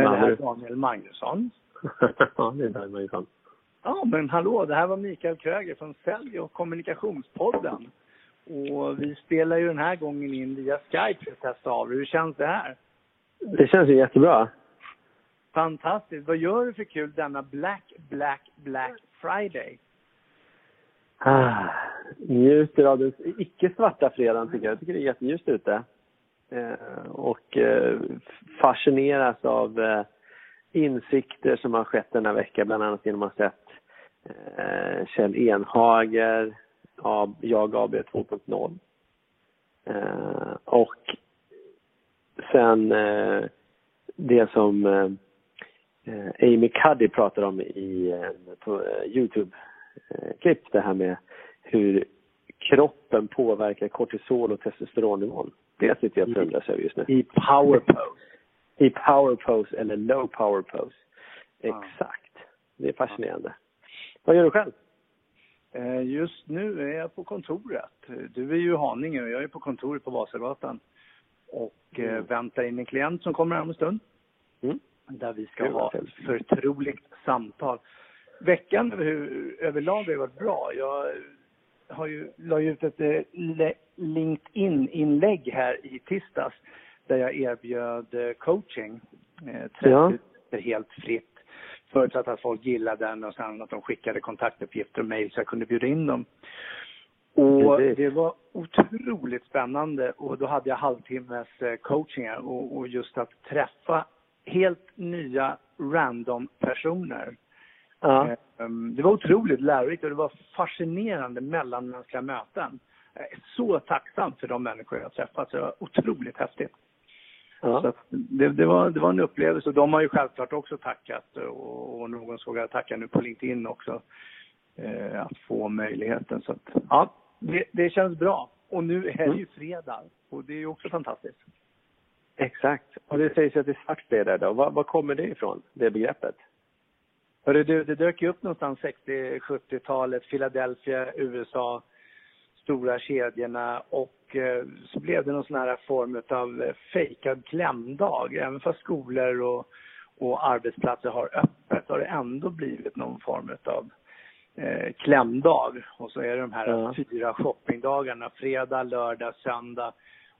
Är det här Daniel Magnusson. ja, det är Daniel Magnusson. Ja, men hallå, det här var Mikael Kröger från Sälj och kommunikationspodden. Och vi spelar ju den här gången in via Skype för att testa av Hur känns det här? Det känns ju jättebra. Fantastiskt. Vad gör du för kul denna Black, Black, Black Friday? Ah, njuter av den icke svarta fredagen tycker jag. Jag tycker det är jätteljust ute. Eh, och eh, fascineras av eh, insikter som har skett denna vecka, bland annat genom att ha sett eh, Kjell Enhager, av Jag AB 2.0. Eh, och sen det som Amy Cuddy pratar om i Youtube-klipp, det här med hur kroppen påverkar kortisol och testosteronnivån. Det sitter jag och förundras över just nu. I power pose. I power pose eller low power pose. Exakt. Det är fascinerande. Vad gör du själv? Eh, just nu är jag på kontoret. Du är ju i Haninge och jag är på kontoret på Vasagatan. Och eh, mm. väntar in en klient som kommer om en stund. Mm. Där vi ska ha ett förtroligt samtal. Veckan överlag har varit bra. Jag har ju, la ut ett eh, LinkedIn-inlägg här i tisdags där jag erbjöd coaching. 30 ja. helt fritt Förutsatt att folk gillade den och sen att de skickade kontaktuppgifter och mejl så jag kunde bjuda in dem. Och det var otroligt spännande och då hade jag halvtimmes eh, coaching och, och just att träffa helt nya random personer. Ja. Ehm, det var otroligt lärorikt och det var fascinerande mellanmänskliga möten. Jag är så tacksam för de människor jag träffat, så det var otroligt häftigt. Ja. Så det, det, var, det var en upplevelse. De har ju självklart också tackat och, och någon såg jag tacka nu på LinkedIn också. Eh, att få möjligheten. Så att, ja, det, det känns bra. Och nu är det ju mm. fredag och det är ju också fantastiskt. Exakt. Och det sägs att det är svart fredag då. Var, var kommer det ifrån, det begreppet? Hörru du, det dök ju upp någonstans 60-70-talet, Philadelphia, USA, stora kedjorna och Eh, så blev det någon sån här form av eh, fejkad klämdag. Även fast skolor och, och arbetsplatser har öppet har det ändå blivit någon form av eh, klämdag. Och så är det de här ja. fyra shoppingdagarna, fredag, lördag, söndag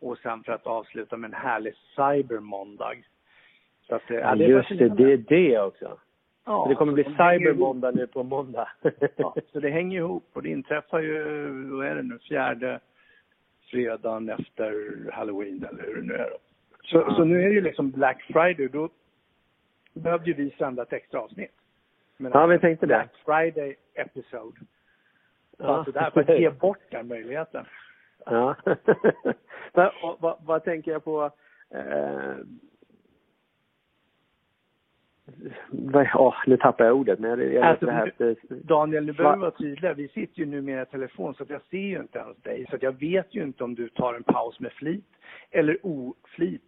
och sen för att avsluta med en härlig cybermåndag. Så att, ja, det just det, det är det också. Ja, så det kommer bli cybermåndag nu på måndag. ja, så det hänger ihop och det inträffar ju, vad är det nu, fjärde fredagen efter halloween eller hur det nu är. Så, mm. så nu är det ju liksom Black Friday. Då behövde ju vi sända ett extra avsnitt. Men ja, vi tänkte Black det. Friday episode. Ja. Alltså där för att ge bort den möjligheten. Ja. vad tänker jag på? Eh, Oh, nu tappar jag ordet. Men jag, jag alltså, det här. Daniel, nu behöver vi vara tydliga. Vi sitter ju nu med telefon så att jag ser ju inte ens dig. Så att jag vet ju inte om du tar en paus med flit eller oflit.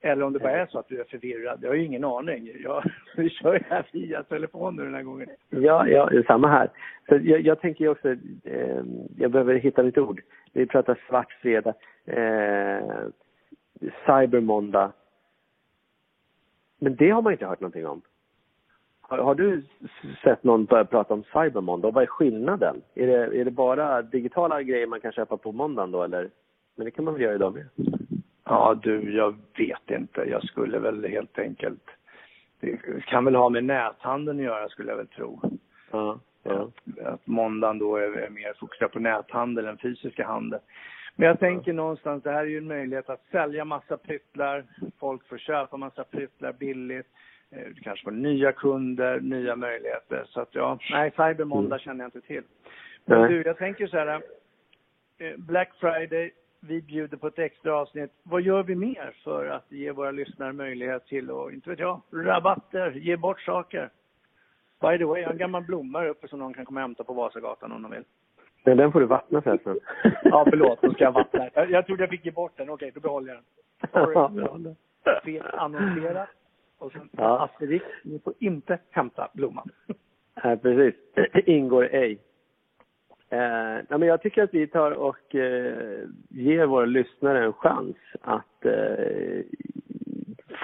Eller om det bara är så att du är förvirrad. Jag har ju ingen aning. Jag, vi kör ju här via telefon nu den här gången. Ja, ja samma här. Så jag, jag tänker också, eh, jag behöver hitta lite ord. Vi pratar svart fredag, eh, cybermåndag men det har man inte hört någonting om. Har, har du sett någon börja prata om cybermåndag? Vad är skillnaden? Är det, är det bara digitala grejer man kan köpa på måndagen då eller? Men det kan man väl göra idag med? Ja du, jag vet inte. Jag skulle väl helt enkelt... Det kan väl ha med näthandeln att göra skulle jag väl tro. Ja, ja. Att, att måndagen då är mer fokuserad på näthandel än fysiska handel. Men jag tänker någonstans, det här är ju en möjlighet att sälja massa pryttlar. Folk får köpa massa pryttlar billigt. Eh, du kanske får nya kunder, nya möjligheter. Så att ja, nej, Cybermåndag känner jag inte till. Men du, jag tänker så här. Eh, Black Friday, vi bjuder på ett extra avsnitt. Vad gör vi mer för att ge våra lyssnare möjlighet till, och inte vet jag, rabatter, ge bort saker? By the way, jag har en gammal blomma uppe som någon kan komma och hämta på Vasagatan om de vill. Nej, den får du vattna förresten. ja, förlåt. Då ska jag vattna. Jag, jag trodde jag fick ge bort den. Okej, då behåller jag den. Sorry. annonsera. Och sen ja. Asterix, ni får inte hämta blomman. Nej, precis. Ingår ej. Eh, men jag tycker att vi tar och eh, ger våra lyssnare en chans att eh,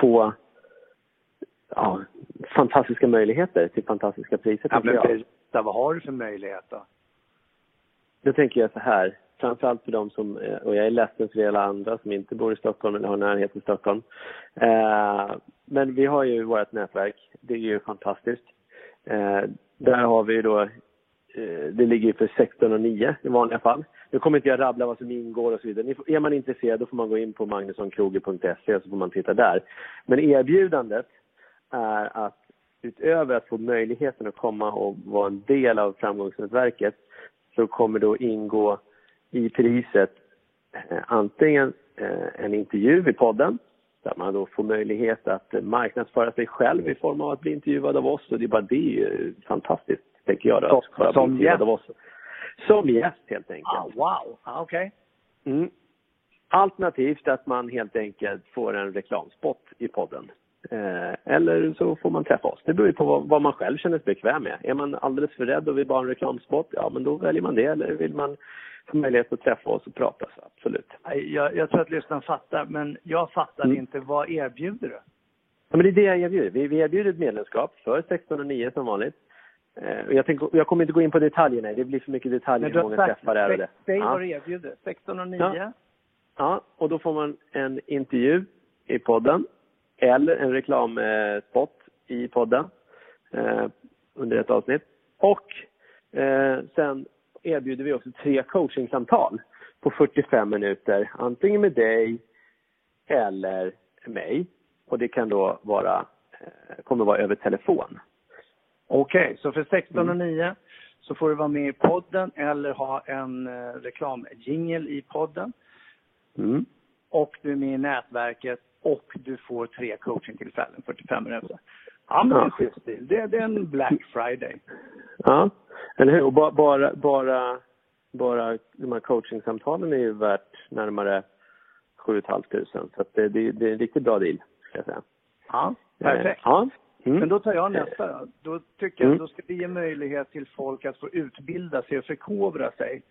få ja, fantastiska möjligheter till fantastiska priser. Ja, men berätta, vad har du för möjlighet då? Då tänker jag så här, framförallt för de som, eh, och jag är ledsen för alla andra som inte bor i Stockholm eller har närhet till Stockholm. Eh, men vi har ju vårt nätverk, det är ju fantastiskt. Eh, där har vi ju då, eh, det ligger för 16 och 9 i vanliga fall. Nu kommer inte jag rabbla vad som ingår och så vidare. Är man intresserad då får man gå in på magnussonkroger.se och så får man titta där. Men erbjudandet är att utöver att få möjligheten att komma och vara en del av framgångsnätverket så kommer då ingå i priset eh, antingen eh, en intervju i podden där man då får möjlighet att marknadsföra sig själv i form av att bli intervjuad av oss och det är bara det är fantastiskt, tänker jag. Då, att som gäst? Av oss. Som gäst helt enkelt. Ah, wow, ah, okej. Okay. Mm. Alternativt att man helt enkelt får en reklamspot i podden. Eh, eller så får man träffa oss. Det beror ju på vad, man själv känner sig bekväm med. Är man alldeles för rädd och vill bara ha en reklamspot, ja men då väljer man det. Eller vill man få möjlighet att träffa oss och prata, så absolut. Jag, jag tror att lyssnarna fattar, men jag fattar mm. inte. Vad erbjuder du? Ja, men det är det jag erbjuder. Vi, vi erbjuder ett medlemskap för 16 och 9 som vanligt. Eh, jag, tänker, jag kommer inte gå in på detaljerna, det blir för mycket detaljer hur många träffar det är och det. Säg ja. vad du erbjuder. 16 och 9. Ja. ja, och då får man en intervju i podden eller en reklamspot i podden eh, under ett avsnitt. Och eh, sen erbjuder vi också tre coachingsamtal på 45 minuter, antingen med dig eller mig. Och det kan då vara, eh, kommer vara över telefon. Okej, okay, så för 16 och 9 mm. så får du vara med i podden eller ha en reklamjingel i podden. Mm. Och du är med i nätverket och du får tre coachingtillfällen, 45 minuter. Ja, men ja. det är schysst det, det är en Black Friday. Ja, eller hur? Och bara, bara, bara, bara de här coachingsamtalen är ju värt närmare 7 500 så att det, det, det är en riktigt bra deal, ska jag säga. Ja, perfekt. Ja. Mm. Men då tar jag nästa då. Tycker jag mm. då ska vi ge möjlighet till folk att få utbilda sig och förkovra sig.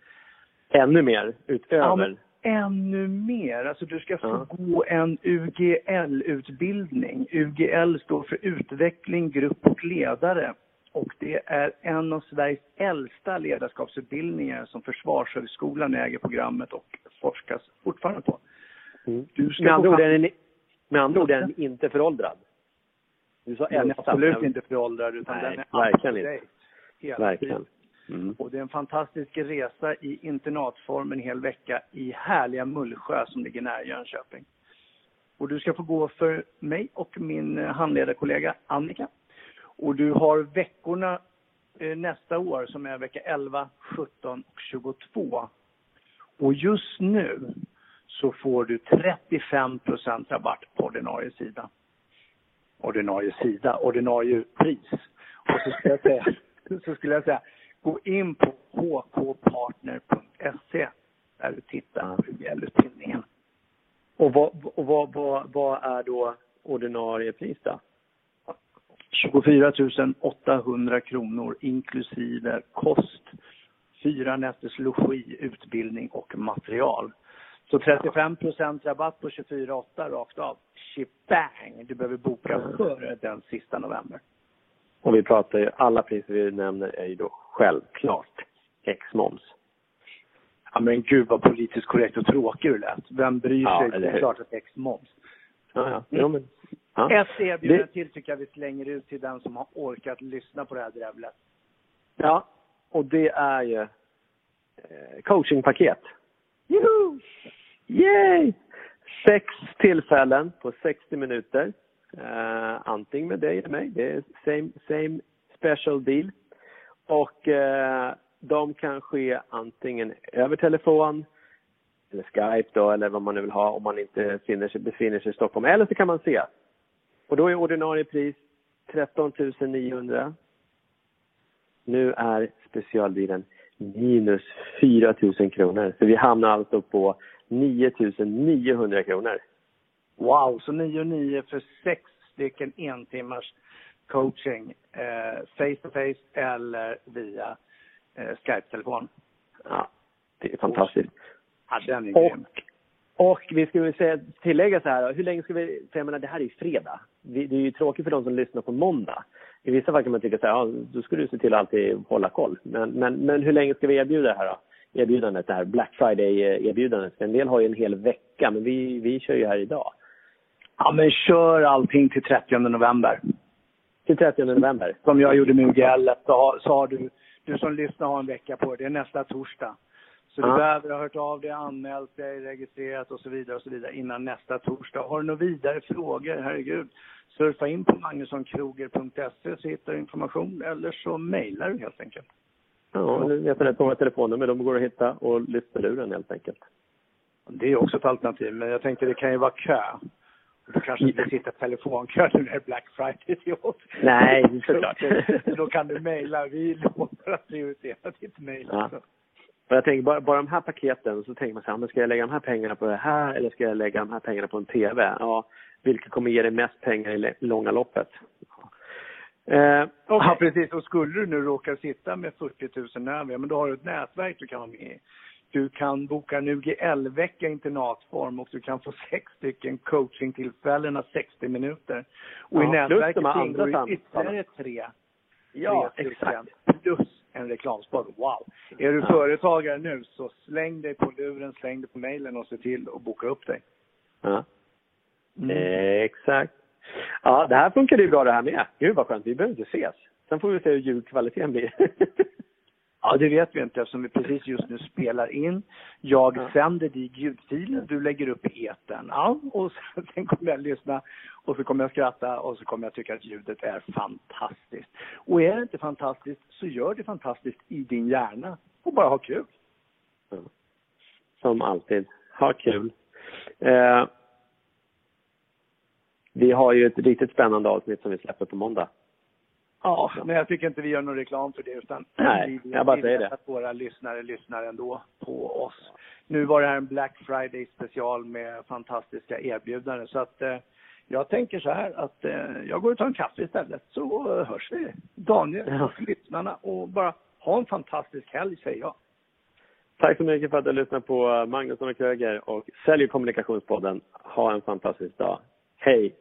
Ännu mer, utöver? Ja, ännu mer. Alltså du ska få ja. gå en UGL-utbildning. UGL står för utveckling, grupp och ledare. Och det är en av Sveriges äldsta ledarskapsutbildningar som Försvarshögskolan äger programmet och forskas fortfarande på. Mm. Du ska med, andra ord är den, med andra ord är den inte föråldrad? Du sa äldsta. Den är absolut inte föråldrad utan Nej, den är verkligen inte. Verkligen. Mm. Och det är en fantastisk resa i internatform en hel vecka i härliga Mullsjö som ligger nära Jönköping. Och du ska få gå för mig och min eh, handledarkollega Annika. Och du har veckorna eh, nästa år som är vecka 11, 17 och 22. Och just nu så får du 35 rabatt på ordinarie sida. Ordinarie sida, ordinarie pris. Och så skulle jag säga, så skulle jag säga gå in på hkpartner.se där du tittar på UGL-utbildningen. Och vad, och vad, vad, vad är då ordinarie pris då? 24 800 kronor inklusive kost, fyra nätters logi, utbildning och material. Så 35 rabatt på 24 8 rakt av. Shibang! Du behöver boka före den sista november. Och vi pratar ju, alla priser vi nämner är ju då självklart ex-moms. Ja men gud vad politiskt korrekt och tråkig du lät. Vem bryr sig? Ja, det är klart att ex-moms. Ja, ja. Jo, men, ja. Ett erbjudande det... till tycker jag vi slänger ut till den som har orkat lyssna på det här drävlet. Ja, och det är ju eh, coachingpaket. Juhu! Yay! Sex tillfällen på 60 minuter Uh, antingen med dig eller mig. Det är same, same special deal. Och eh, de kan ske antingen över telefon eller Skype då, eller vad man nu vill ha om man inte befinner sig, befinner sig i Stockholm. Eller så kan man se. Och då är ordinarie pris 13 900. Nu är specialdealen minus 4 000 kronor. Så vi hamnar alltså på 9 900 kronor. Wow, så 9 och 9 för sex stycken entimmars coaching eh, face to face eller via eh, Skype-telefon. Ja, det är fantastiskt. Ja, den är och, grym. Och vi skulle säga, tillägga så här, hur länge ska vi, för jag menar det här är ju fredag. det är ju tråkigt för de som lyssnar på måndag. I vissa fall kan man tycka så här, ja, då ska du se till att alltid hålla koll. Men, men, men hur länge ska vi erbjuda det här då? Erbjudandet, det här Black Friday-erbjudandet. En del har ju en hel vecka, men vi, vi kör ju här idag. Ja, men kör allting till 30 november. Till 30 november? Som jag gjorde med UGL, så, så har du, du som lyssnar har en vecka på det. Det är nästa torsdag. Så du behöver ha hört av dig, anmält dig, registrerat och så vidare och så vidare innan nästa torsdag. Har du några vidare frågor, herregud, surfa in på magnussonkroger.se så hittar du information eller så mejlar du helt enkelt. Ja, nu vet rätt många telefonnummer. De går att hitta och lyfta luren helt enkelt. Det är också ett alternativ, men jag tänkte det kan ju vara kö. Du kanske inte sitter telefonkö nu när det är Black Friday till oss. Nej, såklart. då kan du mejla. Vi lovar att prioritera ditt mejl. Ja. Och jag tänker bara, bara de här paketen, så tänker man så här, men ska jag lägga de här pengarna på det här eller ska jag lägga de här pengarna på en TV? Ja, vilket kommer ge dig mest pengar i långa loppet? Eh, okay. Ja, precis. Och skulle du nu råka sitta med 40 000 över, men då har du ett nätverk du kan vara med i. Du kan boka en UGL-vecka i internatform och du kan få sex stycken coachingtillfällen 60 minuter. Och ja, i nätverket ingår ytterligare tre. Ja, tre exakt. Plus en reklamspot. Wow! Är du ja. företagare nu så släng dig på luren, släng dig på mejlen och se till att boka upp dig. Ja. Mm. Eh, exakt. Ja, det här funkar ju bra det här med. Gud vad skönt, vi behöver inte ses. Sen får vi se hur ljudkvaliteten blir. ja, det vet vi inte eftersom vi precis just nu spelar in. Jag ja. sänder dig ljudfilen, du lägger upp etern. Ja, och sen kommer jag lyssna och så kommer jag skratta och så kommer jag tycka att ljudet är fantastiskt. Och är det inte fantastiskt så gör det fantastiskt i din hjärna och bara ha kul. Ja. Som alltid, ha kul. Eh, vi har ju ett riktigt spännande avsnitt som vi släpper på måndag. Ja, men jag tycker inte vi gör någon reklam för det utan Nej, vi, jag bara säger det. att våra lyssnare lyssnar ändå på oss. Nu var det här en Black Friday special med fantastiska erbjudanden så att eh, jag tänker så här att eh, jag går och tar en kaffe istället så eh, hörs vi. Daniel ja. och lyssnarna och bara ha en fantastisk helg säger jag. Tack så mycket för att du lyssnade på Magnusson och Kröger och Sälj kommunikationspodden. Ha en fantastisk dag. Hej!